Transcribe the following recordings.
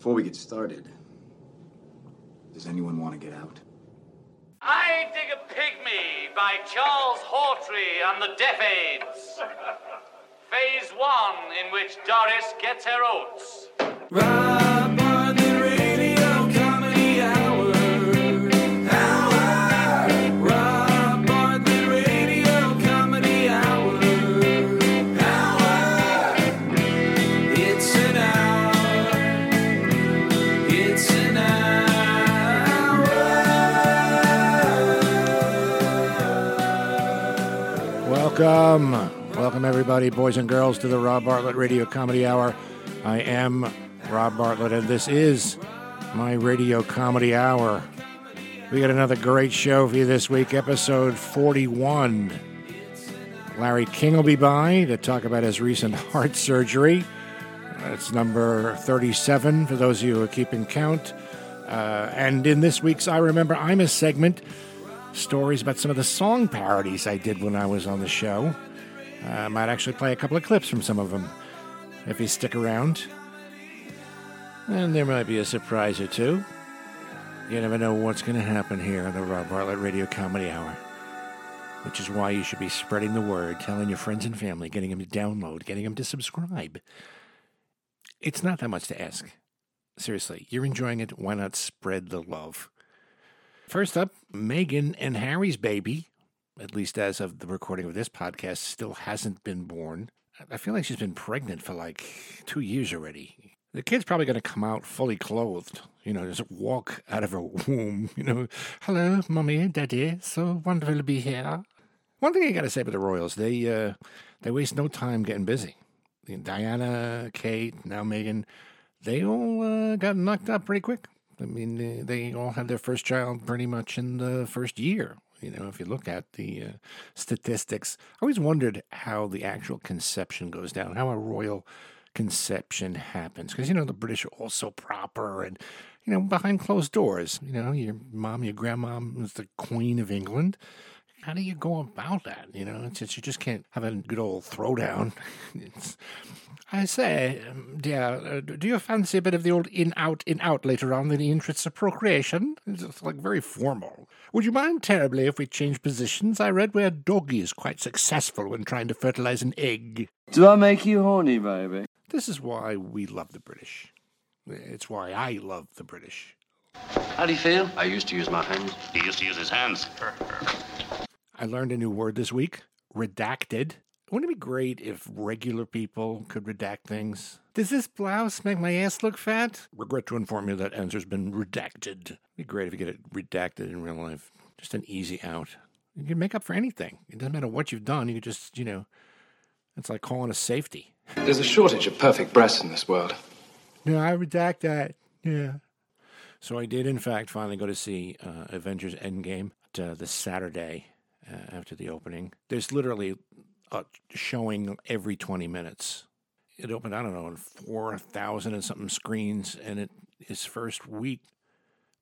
Before we get started, does anyone want to get out? I Dig a Pygmy by Charles Hawtrey and the Deaf Aids. Phase one, in which Doris gets her oats. Rob Welcome. Welcome, everybody, boys and girls, to the Rob Bartlett Radio Comedy Hour. I am Rob Bartlett, and this is my Radio Comedy Hour. We got another great show for you this week, episode 41. Larry King will be by to talk about his recent heart surgery. It's number 37 for those of you who are keeping count. Uh, and in this week's I Remember Imus segment, stories about some of the song parodies I did when I was on the show. Uh, I might actually play a couple of clips from some of them if you stick around. And there might be a surprise or two. You never know what's going to happen here on the Rob Bartlett Radio Comedy Hour. Which is why you should be spreading the word, telling your friends and family, getting them to download, getting them to subscribe. It's not that much to ask. Seriously, you're enjoying it. Why not spread the love? First up, Meghan and Harry's baby, at least as of the recording of this podcast, still hasn't been born. I feel like she's been pregnant for like two years already. The kid's probably going to come out fully clothed, you know, just walk out of her womb, you know. Hello, mommy, daddy, so wonderful to be here. One thing I got to say about the Royals, they uh, they waste no time getting busy. Diana, Kate, now Meghan, they all uh, got knocked up pretty quick. I mean, they, all had their first child pretty much in the first year. You know, if you look at the uh, statistics, I always wondered how the actual conception goes down, how a royal conception happens. Because, you know, the British are all so proper and, you know, behind closed doors. You know, your mom, your grandmom was the Queen of England. How do you go about that? You know, since you just can't have a good old throwdown. It's, I say, um, dear, uh, do you fancy a bit of the old in out in out later on in the interests of procreation? It's just, like very formal. Would you mind terribly if we change positions? I read where doggy is quite successful when trying to fertilize an egg. Do I make you horny, baby? This is why we love the British. It's why I love the British. How do you feel? I used to use my hands. He used to use his hands. I learned a new word this week redacted. Wouldn't it be great if regular people could redact things? Does this blouse make my ass look fat? Regret to inform you that answer's been redacted. It'd be great if you get it redacted in real life. Just an easy out. You can make up for anything. It doesn't matter what you've done. You can just, you know, it's like calling a safety. There's a shortage of perfect breasts in this world. No, I redact that. Yeah. So I did, in fact, finally go to see uh, Avengers Endgame uh, this Saturday uh, after the opening. There's literally a showing every 20 minutes. It opened, I don't know, on 4,000 and something screens, and it its first week,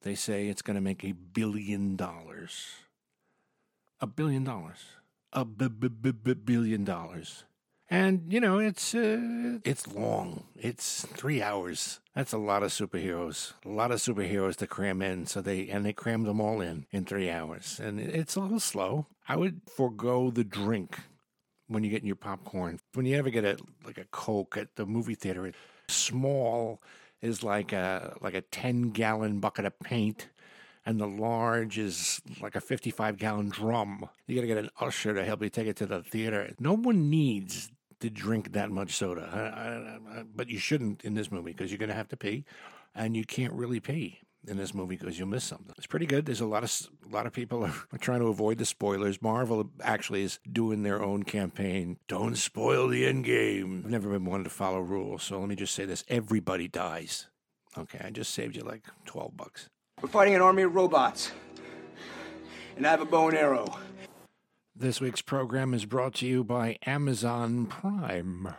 they say it's going to make a billion dollars. A billion dollars. A b- b- b- billion dollars. And you know it's uh, it's long. It's three hours. That's a lot of superheroes. A lot of superheroes to cram in. So they and they crammed them all in in three hours. And it's a little slow. I would forego the drink when you're getting your popcorn. When you ever get a like a Coke at the movie theater, it, small is like a like a ten gallon bucket of paint. And the large is like a 55 gallon drum. You got to get an usher to help you take it to the theater. No one needs to drink that much soda. I, I, I, but you shouldn't in this movie because you're going to have to pee, and you can't really pee in this movie because you'll miss something. It's pretty good. There's a lot of a lot of people are, trying to avoid the spoilers. Marvel actually is doing their own campaign. Don't spoil the end game. I've never been one to follow rules, so let me just say this: everybody dies. Okay, I just saved you like twelve bucks. We're fighting an army of robots. And I have a bow and arrow. This week's program is brought to you by Amazon Prime,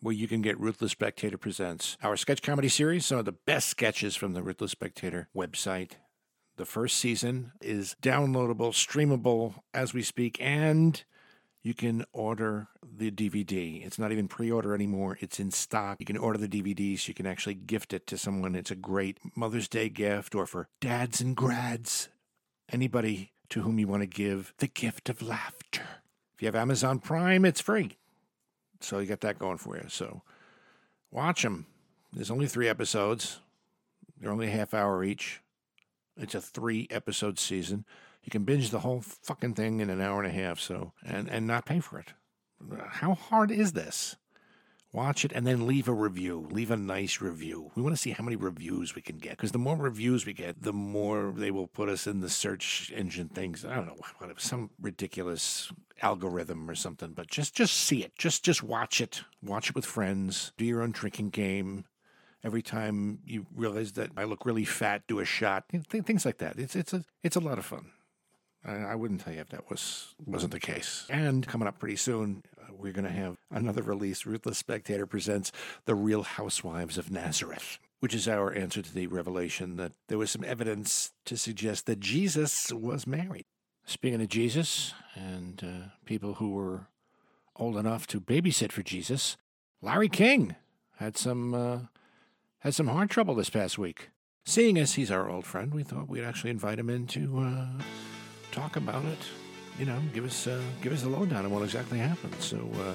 where you can get Ruthless Spectator Presents, our sketch comedy series, some of the best sketches from the Ruthless Spectator website. The first season is downloadable, streamable as we speak, and you can order the DVD. It's not even pre order anymore, it's in stock. You can order the DVDs, you can actually gift it to someone. It's a great Mother's Day gift or for dads and grads. Anybody to whom you want to give the gift of laughter. If you have Amazon Prime, it's free. So you got that going for you. So watch them. There's only three episodes, they're only a half hour each. It's a three episode season. You can binge the whole fucking thing in an hour and a half, so and and not pay for it. How hard is this? Watch it and then leave a review. Leave a nice review. We want to see how many reviews we can get because the more reviews we get, the more they will put us in the search engine things. I don't know, whatever, some ridiculous algorithm or something. But just just see it. Just just watch it. Watch it with friends. Do your own drinking game every time you realize that I look really fat, do a shot, th- things like that. It's it's a it's a lot of fun. I, wouldn't tell you if that was wasn't the case. And coming up pretty soon, uh, we're going to have another release. Ruthless Spectator presents The Real Housewives of Nazareth, which is our answer to the revelation that there was some evidence to suggest that Jesus was married. Speaking of Jesus and uh, people who were old enough to babysit for Jesus, Larry King had some uh, had some heart trouble this past week. Seeing as he's our old friend, we thought we'd actually invite him in to uh, talk about it. You know, give us uh, give us a lowdown on what exactly happened. So, uh,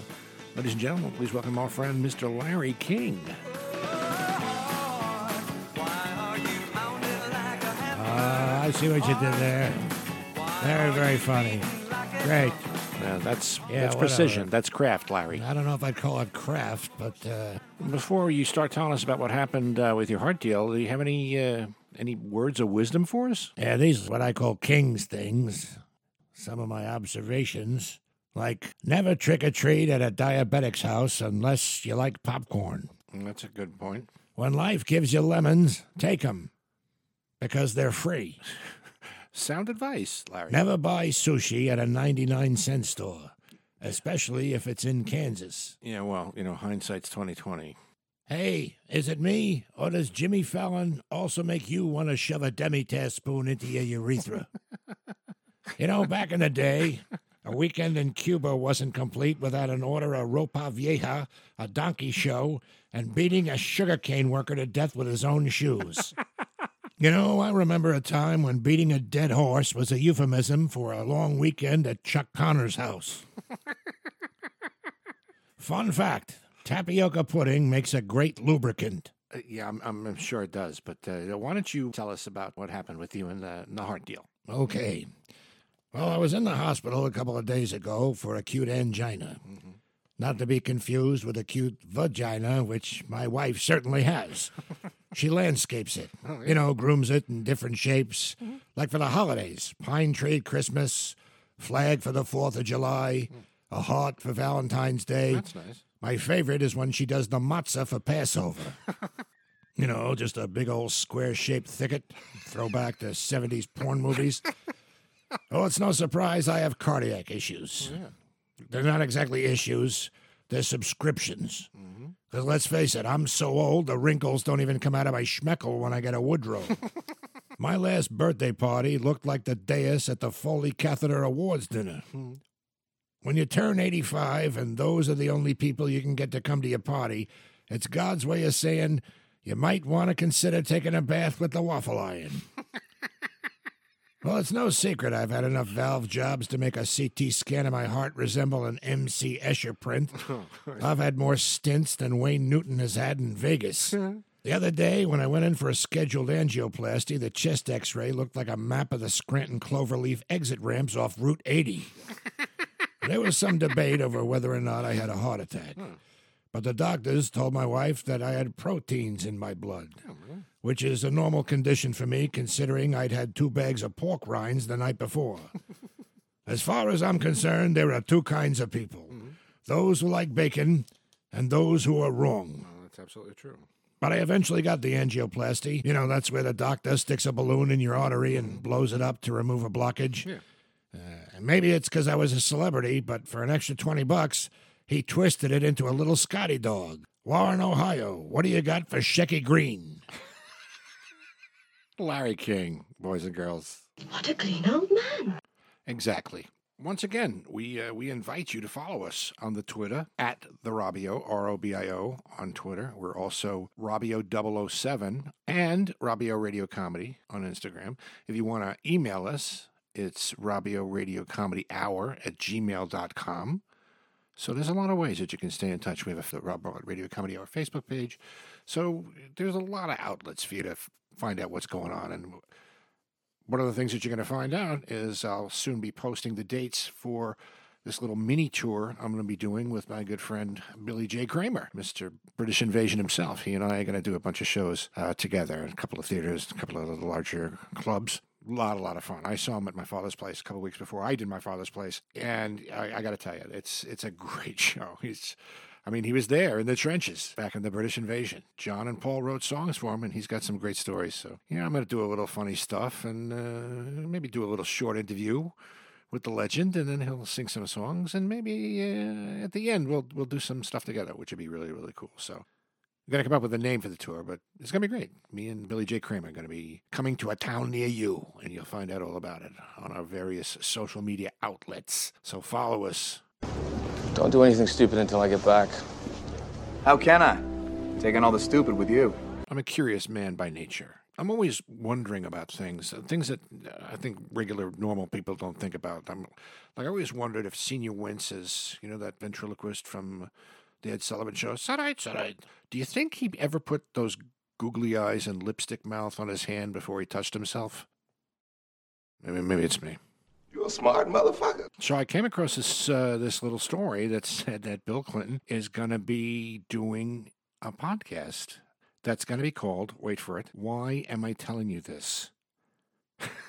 ladies and gentlemen, please welcome our friend Mr. Larry King. Ah, I see what you did there. Very, very funny. Great. Uh, that's Yeah, that's whatever. precision. That's craft, Larry. I don't know if I'd call it craft, but uh, Before you start telling us about what happened uh, with your heart deal, do you have any uh, any words of wisdom for us? yeah, these are what I call King's things. Some of my observations, like never trick or treat at a diabetic's house unless you like popcorn. Mm, that's a good point. When life gives you lemons, take 'em because they're free. Sound advice, Larry. Never buy sushi at a 99 cent store, especially if it's in Kansas. Yeah, well, you know, hindsight's twenty twenty. Hey, is it me, or does Jimmy Fallon also make you want to shove a demi-tasse spoon into your urethra? you know, back in the day, a weekend in Cuba wasn't complete without an order of ropa vieja, a donkey show, and beating a sugarcane worker to death with his own shoes. You know, I remember a time when beating a dead horse was a euphemism for a long weekend at Chuck Connor's house. Fun fact tapioca pudding makes a great lubricant. Uh, yeah, I'm, I'm sure it does. But uh, why don't you tell us about what happened with you in the, in the heart deal? Okay. Well, I was in the hospital a couple of days ago for acute angina. Not to be confused with acute vagina, which my wife certainly has. she landscapes it, you know, grooms it in different shapes, like for the holidays pine tree Christmas, flag for the 4th of July, a heart for Valentine's Day. That's nice. My favorite is when she does the matzah for Passover. you know, just a big old square shaped thicket, throwback to 70s porn movies. oh, it's no surprise I have cardiac issues. Oh, they're not exactly issues, they're subscriptions. Mm-hmm. Because let's face it, I'm so old, the wrinkles don't even come out of my schmeckle when I get a Woodrow. my last birthday party looked like the dais at the Foley Catheter Awards dinner. Hmm. When you turn 85 and those are the only people you can get to come to your party, it's God's way of saying you might want to consider taking a bath with the waffle iron. well, it's no secret I've had enough valve jobs to make a CT scan of my heart resemble an MC Escher print. Oh, I've had more stints than Wayne Newton has had in Vegas. The other day, when I went in for a scheduled angioplasty, the chest x ray looked like a map of the Scranton Cloverleaf exit ramps off Route 80. There was some debate over whether or not I had a heart attack. Hmm. But the doctors told my wife that I had proteins in my blood, which is a normal condition for me considering I'd had two bags of pork rinds the night before. as far as I'm concerned, there are two kinds of people mm-hmm. those who like bacon and those who are wrong. Oh, that's absolutely true. But I eventually got the angioplasty. You know, that's where the doctor sticks a balloon in your artery and blows it up to remove a blockage. Yeah. Uh, and maybe it's because I was a celebrity, but for an extra 20 bucks, he twisted it into a little Scotty dog. Warren, Ohio, what do you got for Shecky Greene? Larry King, boys and girls. What a clean old man. Exactly. once again, we uh, we invite you to follow us on the Twitter at the Robio R O B I O on Twitter. We're also Robio 007 and Robio Radio Comedy on Instagram. If you want to email us, it's Robio Radio Comedy Hour at gmail.com. So there's a lot of ways that you can stay in touch. We have the Rob Bartlett Radio Comedy Hour Facebook page. So there's a lot of outlets for you to f- find out what's going on. And one of the things that you're going to find out is I'll soon be posting the dates for this little mini tour I'm going to be doing with my good friend Billy J. Kramer, Mr. British Invasion himself. He and I are going to do a bunch of shows uh, together a couple of theaters, a couple of the larger clubs. A lot, a lot of fun. I saw him at my father's place a couple of weeks before I did my father's place, and I, I got to tell you, it's it's a great show. He's I mean, he was there in the trenches back in the British invasion. John and Paul wrote songs for him, and he's got some great stories. So, yeah, I'm going to do a little funny stuff and uh, maybe do a little short interview with the legend, and then he'll sing some songs, and maybe uh, at the end we'll we'll do some stuff together, which would be really really cool. So. We're going to come up with a name for the tour, but it's going to be great. Me and Billy J. Kramer are going to be coming to a town near you, and you'll find out all about it on our various social media outlets. So follow us. Don't do anything stupid until I get back. How can I? Taking all the stupid with you. I'm a curious man by nature. I'm always wondering about things, uh, things that uh, I think regular, normal people don't think about. I'm like I always wondered if Señor Wences is, you know, that ventriloquist from the Ed Sullivan Show. It's All right, all right. Do you think he ever put those googly eyes and lipstick mouth on his hand before he touched himself? Maybe, maybe it's me. You're a smart motherfucker. So I came across this uh, this little story that said that Bill Clinton is going to be doing a podcast that's going to be called, wait for it, Why Am I Telling You This?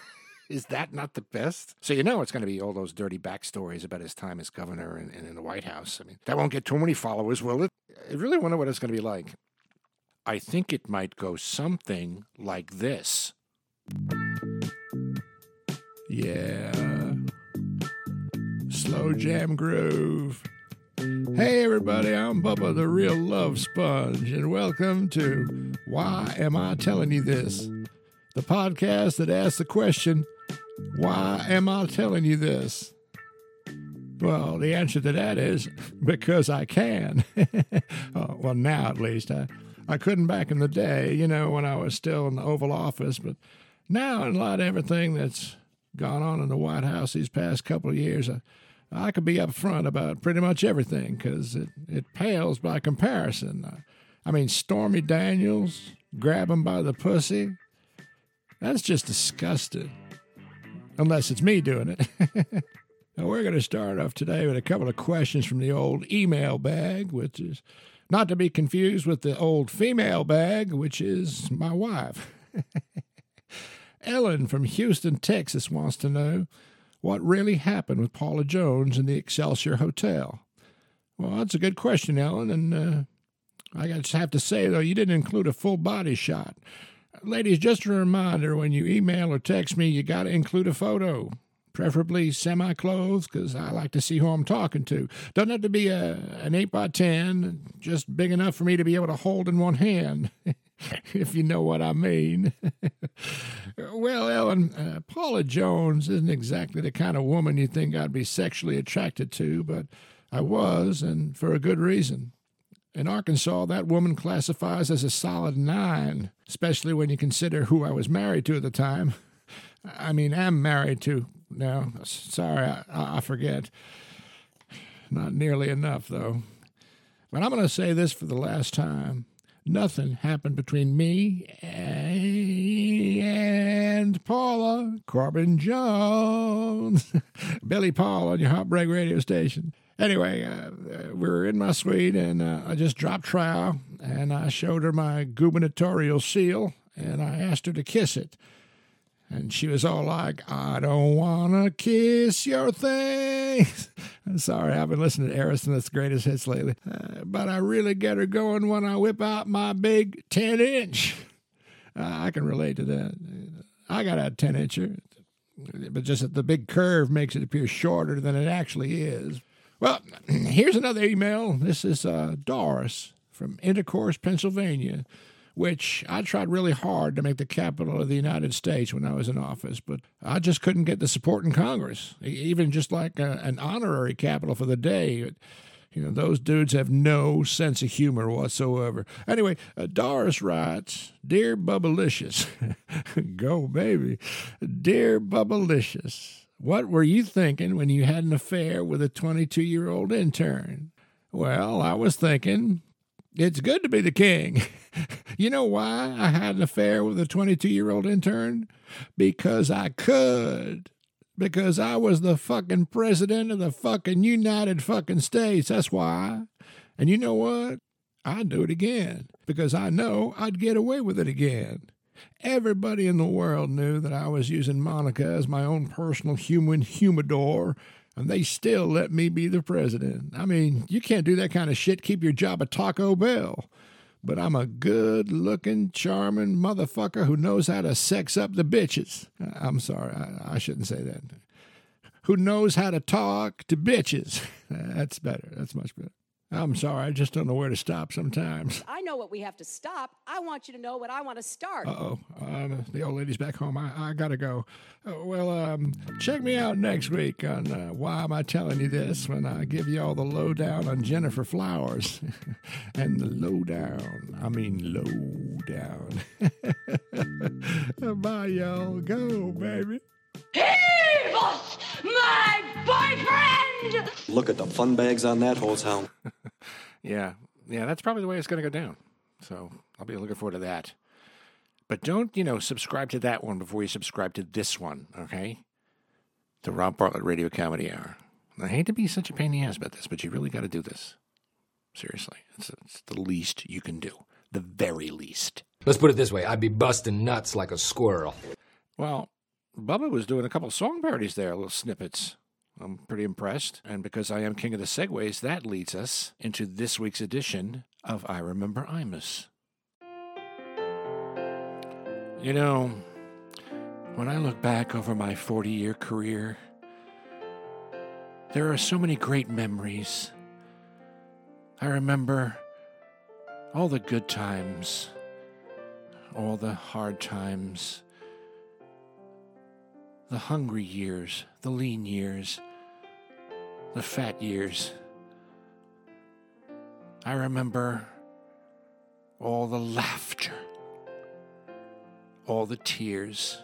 is that not the best? So you know it's going to be all those dirty backstories about his time as governor and, and in the White House. I mean, that won't get too many followers, will it? I really wonder what it's going to be like. I think it might go something like this. Yeah. Slow jam groove. Hey, everybody, I'm Bubba the Real Love Sponge, and welcome to Why Am I Telling You This? The podcast that asks the question, Why am I telling you this? Well, the answer to that is because I can. oh, well, now at least. I, I couldn't back in the day, you know, when I was still in the Oval Office, but now, in light of everything that's gone on in the White House these past couple of years, I, I could be upfront about pretty much everything because it, it pales by comparison. Uh, I mean, Stormy Daniels, grab him by the pussy, that's just disgusting. Unless it's me doing it. now, we're going to start off today with a couple of questions from the old email bag, which is not to be confused with the old female bag, which is my wife. Ellen from Houston, Texas wants to know what really happened with Paula Jones in the Excelsior Hotel. Well, that's a good question, Ellen, and uh, I just have to say, though, you didn't include a full body shot. Ladies, just a reminder when you email or text me, you got to include a photo, preferably semi clothed, because I like to see who I'm talking to. Doesn't have to be a, an 8 by 10 just big enough for me to be able to hold in one hand. if you know what I mean. well, Ellen, uh, Paula Jones isn't exactly the kind of woman you think I'd be sexually attracted to, but I was, and for a good reason. In Arkansas, that woman classifies as a solid nine, especially when you consider who I was married to at the time. I mean, am married to now. Sorry, I, I forget. Not nearly enough, though. But I'm going to say this for the last time nothing happened between me and Paula Corbin Jones. Billy Paul on your Heartbreak radio station. Anyway, uh, we were in my suite, and uh, I just dropped trow, and I showed her my gubernatorial seal, and I asked her to kiss it. And she was all like, I don't want to kiss your thing. Sorry, I've been listening to Aerosmith's greatest hits lately. Uh, but I really get her going when I whip out my big 10 inch. Uh, I can relate to that. I got a 10 incher, but just that the big curve makes it appear shorter than it actually is. Well, here's another email. This is uh, Doris from Intercourse, Pennsylvania. which I tried really hard to make the capital of the United States when I was in office, but I just couldn't get the support in Congress, even just like a, an honorary capital for the day. You know, those dudes have no sense of humor whatsoever. Anyway, uh, Doris writes, Dear Bubbalicious, go baby, Dear Bubbalicious, what were you thinking when you had an affair with a 22 year old intern? Well, I was thinking, it's good to be the king. you know why I had an affair with a 22 year old intern? Because I could. Because I was the fucking president of the fucking United fucking States. That's why. And you know what? I'd do it again. Because I know I'd get away with it again. Everybody in the world knew that I was using Monica as my own personal human humidor, and they still let me be the president. I mean, you can't do that kind of shit. Keep your job at Taco Bell. But I'm a good looking, charming motherfucker who knows how to sex up the bitches. I'm sorry, I, I shouldn't say that. Who knows how to talk to bitches. That's better. That's much better. I'm sorry, I just don't know where to stop sometimes. I know what we have to stop. I want you to know what I want to start. Uh oh, uh, the old lady's back home. I, I gotta go. Uh, well, um, check me out next week on uh, Why Am I Telling You This when I give you all the lowdown on Gennifer Flowers. and the lowdown, I mean, lowdown. Bye, y'all. Go, baby. He was my boyfriend! Look at the fun bags on that hose hound. Yeah, yeah, that's probably the way it's going to go down. So I'll be looking forward to that. But don't, you know, subscribe to that one before you subscribe to this one, okay? The Rob Bartlett Radio Comedy Hour. I hate to be such a pain in the ass about this, but you really got to do this. Seriously, it's, it's the least you can do. The very least. Let's put it this way I'd be busting nuts like a squirrel. Well, Bubba was doing a couple song parodies there, little snippets. I'm pretty impressed. And because I am king of the segues, that leads us into this week's edition of I Remember Imus. You know, when I look back over my 40 year career, there are so many great memories. I remember all the good times, all the hard times, the hungry years, the lean years, the fat years. I remember all the laughter, all the tears,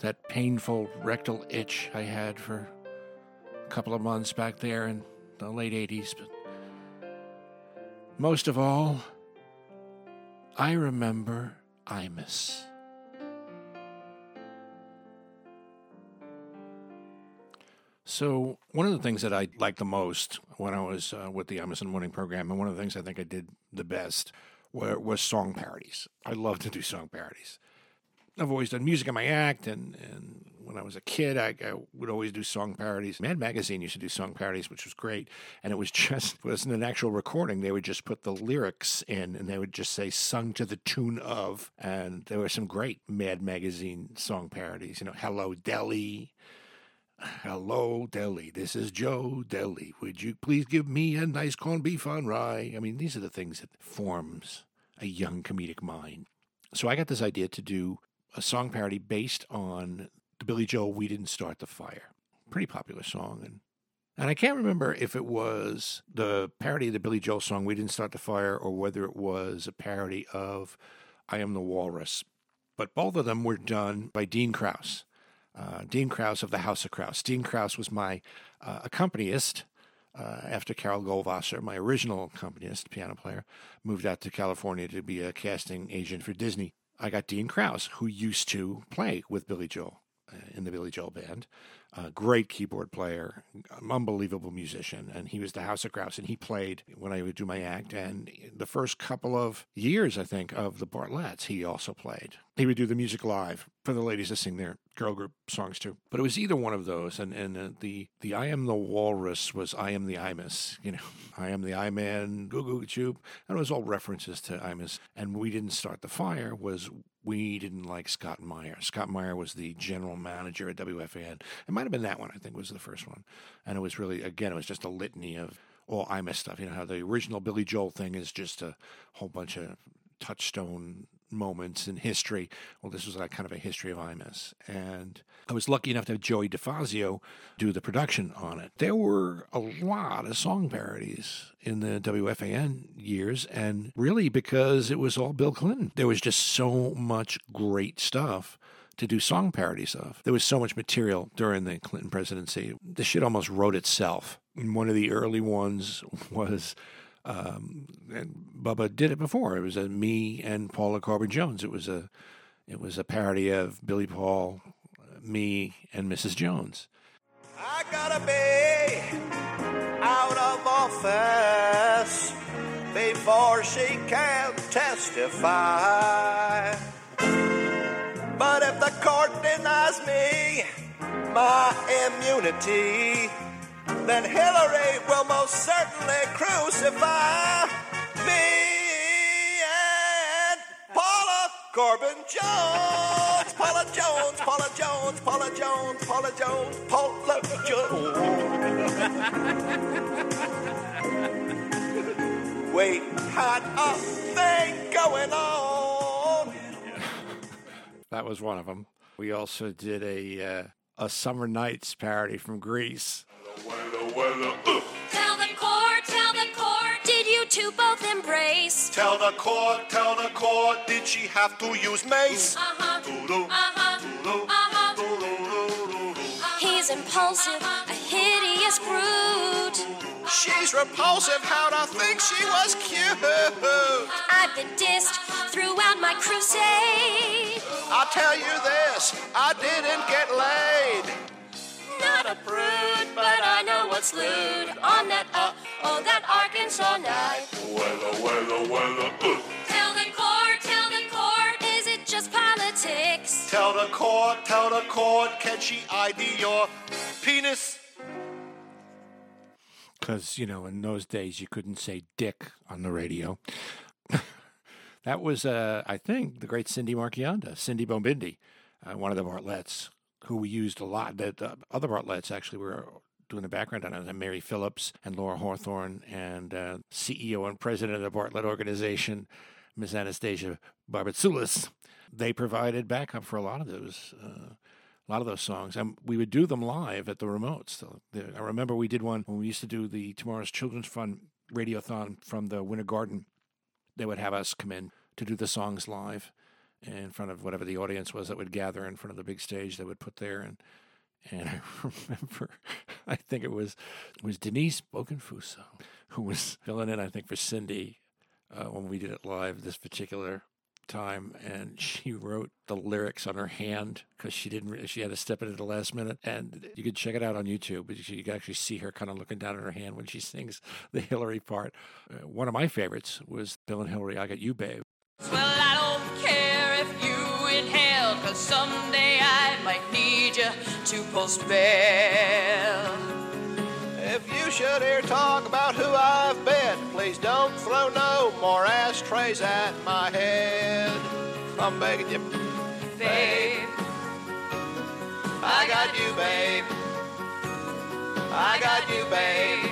that painful rectal itch I had for a couple of months back there in the late 80s. But most of all, I remember Imus. So, one of the things that I liked the most when I was uh, with the Emerson Morning program, and one of the things I think I did the best, were, was song parodies. I love to do song parodies. I've always done music in my act, and, and when I was a kid, I, I would always do song parodies. Mad Magazine used to do song parodies, which was great. And it was just, it wasn't an actual recording. They would just put the lyrics in, and they would just say, sung to the tune of. And there were some great Mad Magazine song parodies. You know, Hello Delhi. Hello, Delhi. This is Joe Delhi. Would you please give me a nice corned beef on rye? I mean, these are the things that forms a young comedic mind. So I got this idea to do a song parody based on the Billy Joel "We Didn't Start the Fire." Pretty popular song, and and I can't remember if it was the parody of the Billy Joel song "We Didn't Start the Fire" or whether it was a parody of "I Am the Walrus." But both of them were done by Dean Krause. Uh, Dean Krause of the House of Krause. Dean Krause was my uh, accompanist uh, after Carol Goldwasser, my original accompanist, piano player, moved out to California to be a casting agent for Disney. I got Dean Krause, who used to play with Billy Joel uh, in the Billy Joel band. A great keyboard player, unbelievable musician, and he was the House of Krause, and he played when I would do my act. And the first couple of years, I think, of the Bartletts, he also played. He would do the music live for the ladies to sing their girl group songs too. But it was either one of those, and and uh, the the I am the walrus was I am the Imus, you know, I am the I man, goo goo choop, and it was all references to Imus. And we didn't start the fire was we didn't like Scott Meyer. Scott Meyer was the general manager at WFAN. It might have been that one, I think, was the first one. And it was really, again, it was just a litany of oh, all Imus stuff. You know how the original Billy Joel thing is just a whole bunch of touchstone moments in history. Well, this was like kind of a history of Imus. And I was lucky enough to have Joey DeFazio do the production on it. There were a lot of song parodies in the WFAN years, and really because it was all Bill Clinton. There was just so much great stuff to do song parodies of. There was so much material during the Clinton presidency. The shit almost wrote itself. And one of the early ones was um, and Bubba did it before. It was a me and Paula Corbin Jones. It was a it was a parody of Billy Paul, me, and Mrs. Jones. I gotta be out of office before she can testify. But if the court denies me my immunity, then Hillary will most certainly crucify me and Paula Corbin Jones. Paula Jones, Paula Jones, Paula Jones, Paula Jones, Paula Jones. Wait, had a thing going on. That was one of them. We also did a uh, a Summer Nights parody from Grease. Tell the court, tell the court, did you two both embrace? Tell the court, tell the court, did she have to use mace? Uh-huh, uh-huh, uh-huh. He's impulsive, a hideous brute. She's repulsive, how'd I think she was cute? I've been dissed throughout my crusade. I'll tell you this, I didn't get laid. Not a prude, but I know what's lewd on that, uh, oh, that Arkansas night. Weather, weather, weather, uh. Tell the court, tell the court, is it just politics? Tell the court, tell the court, can she ID your penis? Because, you know, in those days you couldn't say dick on the radio. that was, uh, I think, the great Cindy Marchionda, Cindy Bombindi, uh, one of the Bartletts, who we used a lot. The, the other Bartletts actually were doing the background on it. Mary Phillips and Laura Hawthorne and uh, CEO and president of the Bartlett organization, Miss Anastasia Barbatsoulis. They provided backup for a lot of those. Uh, a lot of those songs, and we would do them live at the remotes. So the, I remember we did one when we used to do the Tomorrow's Children's Fund radiothon from the Winter Garden. They would have us come in to do the songs live in front of whatever the audience was that would gather in front of the big stage they would put there. And and I remember, I think it was it was Denise Bokenfuso who was filling in, I think, for Cindy uh, when we did it live this particular time. And she wrote the lyrics on her hand because she didn't she had to step in at the last minute. And you could check it out on youtube but you can actually see her kind of looking down at her hand when she sings the hillary part. Uh, one of my favorites was bill and hillary i got you babe. Well, to post bail. If you should hear talk about who I've been, please don't throw no more ashtrays at my head. I'm begging you, babe. I got you, babe. I got you, babe.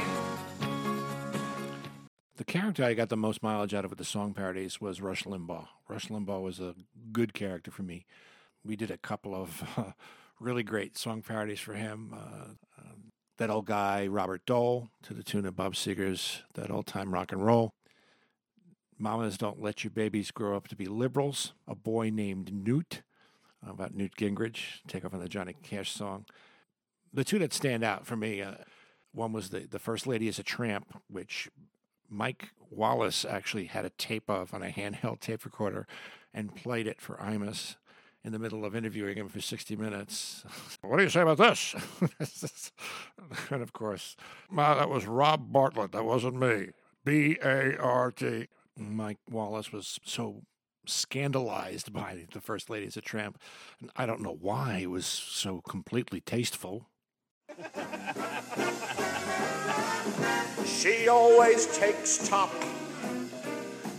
the character I got the most mileage out of with the song parodies was Rush Limbaugh. Rush Limbaugh was a good character for me. We did a couple of uh, really great song parodies for him. Uh, um, that old guy, Robert Dole, to the tune of Bob Seger's That Old Time Rock and Roll. Mamas Don't Let Your Babies Grow Up to Be Liberals. A boy named Newt, about Newt Gingrich, take off on the Johnny Cash song. The two that stand out for me, uh, one was the, the First Lady is a Tramp, which Mike Wallace actually had a tape of on a handheld tape recorder and played it for Imus in the middle of interviewing him for 60 minutes. what do you say about this? and of course, that was Rob Bartlett. That wasn't me. B A R T. Mike Wallace was so scandalized by the First Lady as a Tramp. And I don't know why it was so completely tasteful. She always takes top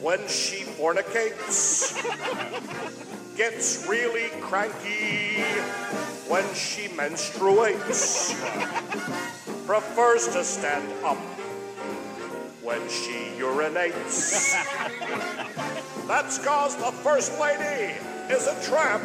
when she fornicates. Gets really cranky when she menstruates. Prefers to stand up when she urinates. That's cause the First Lady is a tramp.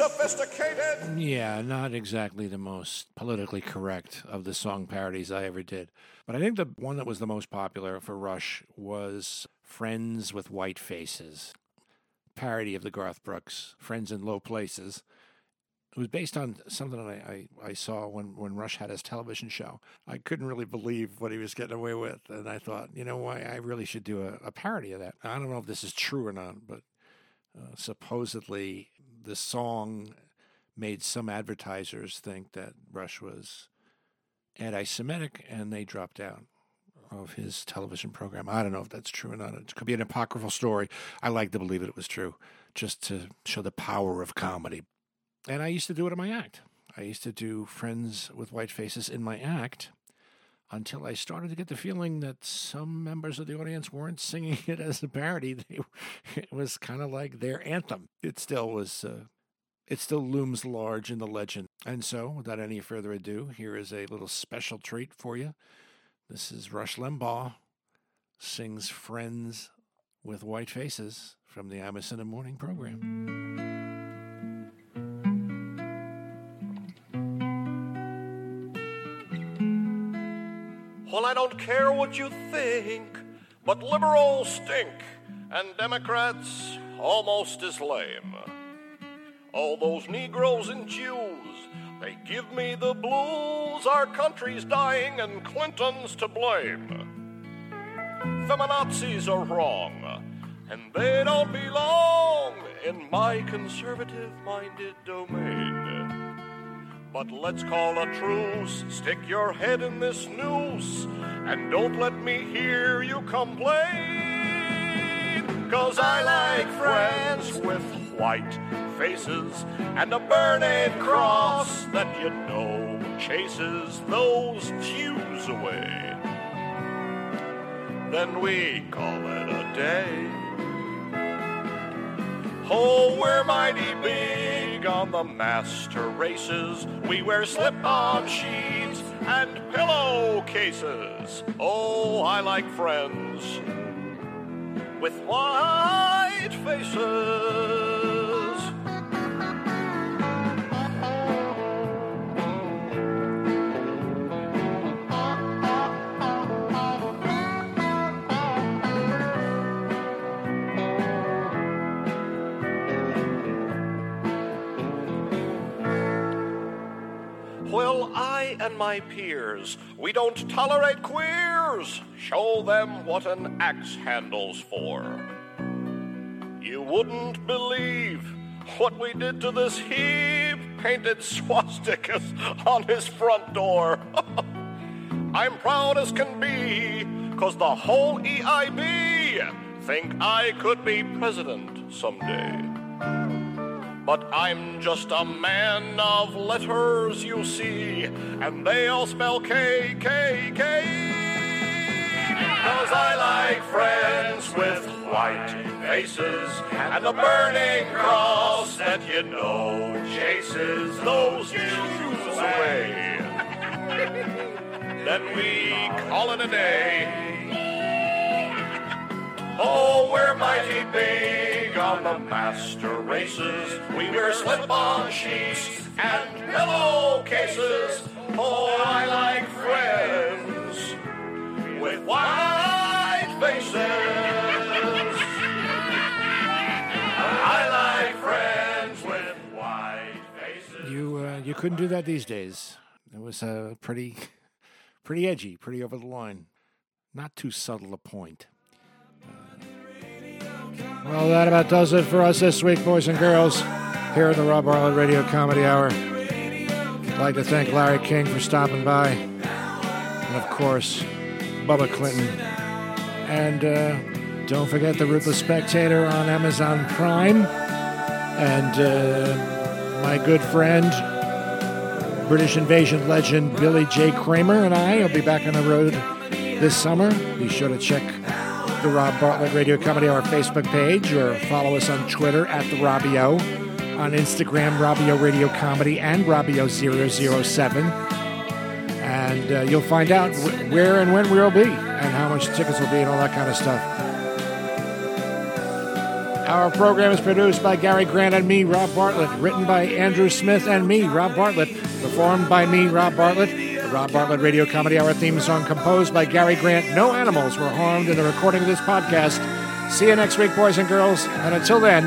Sophisticated. Yeah, not exactly the most politically correct of the song parodies I ever did. But I think the one that was the most popular for Rush was Friends with White Faces, parody of the Garth Brooks Friends in Low Places. It was based on something that I, I, I saw when, when Rush had his television show. I couldn't really believe what he was getting away with. And I thought, you know why? I really should do a, a parody of that. I don't know if this is true or not, but uh, supposedly the song made some advertisers think that Rush was anti Semitic and they dropped out of his television program. I don't know if that's true or not. It could be an apocryphal story. I like to believe it was true just to show the power of comedy. And I used to do it in my act. I used to do Friends with White Faces in my act until I started to get the feeling that some members of the audience weren't singing it as a parody. They, it was kind of like their anthem. It still was. Uh, it still looms large in the legend. And so, without any further ado, here is a little special treat for you. This is Rush Limbaugh sings Friends with White Faces from the the Morning program. I don't care what you think, but liberals stink, and Democrats almost as lame. All those Negroes and Jews, they give me the blues. Our country's dying, and Clinton's to blame. Feminazis are wrong, and they don't belong in my conservative minded domain. But let's call a truce, stick your head in this noose, and don't let me hear you complain. Cause I like friends with white faces and a burning cross that you know chases those Jews away. Then we call it a day. Oh, we're mighty big on the master races. We wear slip on sheets and pillowcases. Oh, I like friends with white faces. And my peers, we don't tolerate queers. Show them what an axe handle's for. You wouldn't believe what we did to this he painted swastikas on his front door. I'm proud as can be, cause the whole EIB think I could be president someday. But I'm just a man of letters, you see, and they all spell K, K, K. Cause I like friends with white faces and a burning cross that you know chases those Jews away. then we call it a day. Oh, we're mighty big on the master races. We wear slip-on sheets and pillowcases. Oh, I like friends with white faces. I like friends with white faces. You uh, you couldn't do that these days. It was uh, pretty pretty edgy, pretty over the line. Not too subtle a point. Well, that about does it for us this week, boys and girls, here at the Rob Bartlett Radio Comedy Hour. I'd like to thank Larry King for stopping by, and of course, Bubba Clinton. And uh, don't forget the Ruthless Spectator on Amazon Prime. And uh, my good friend, British invasion legend Billy J. Kramer, and I will be back on the road this summer. Be sure to check the Rob Bartlett Radio Comedy Hour Facebook page or follow us on Twitter at the Robio, on Instagram, Robio Radio Comedy and Robio007. And and uh, you'll find out wh- where and when we'll be and how much tickets will be and all that kind of stuff. Our program is produced by Gary Grant and me, Rob Bartlett. Written by Andrew Smith and me, Rob Bartlett. Performed by me, Rob Bartlett. Rob Bartlett Radio Comedy Hour theme song composed by Gary Grant. No animals were harmed in the recording of this podcast. See you next week, boys and girls. And until then,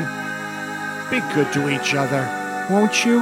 be good to each other, won't you?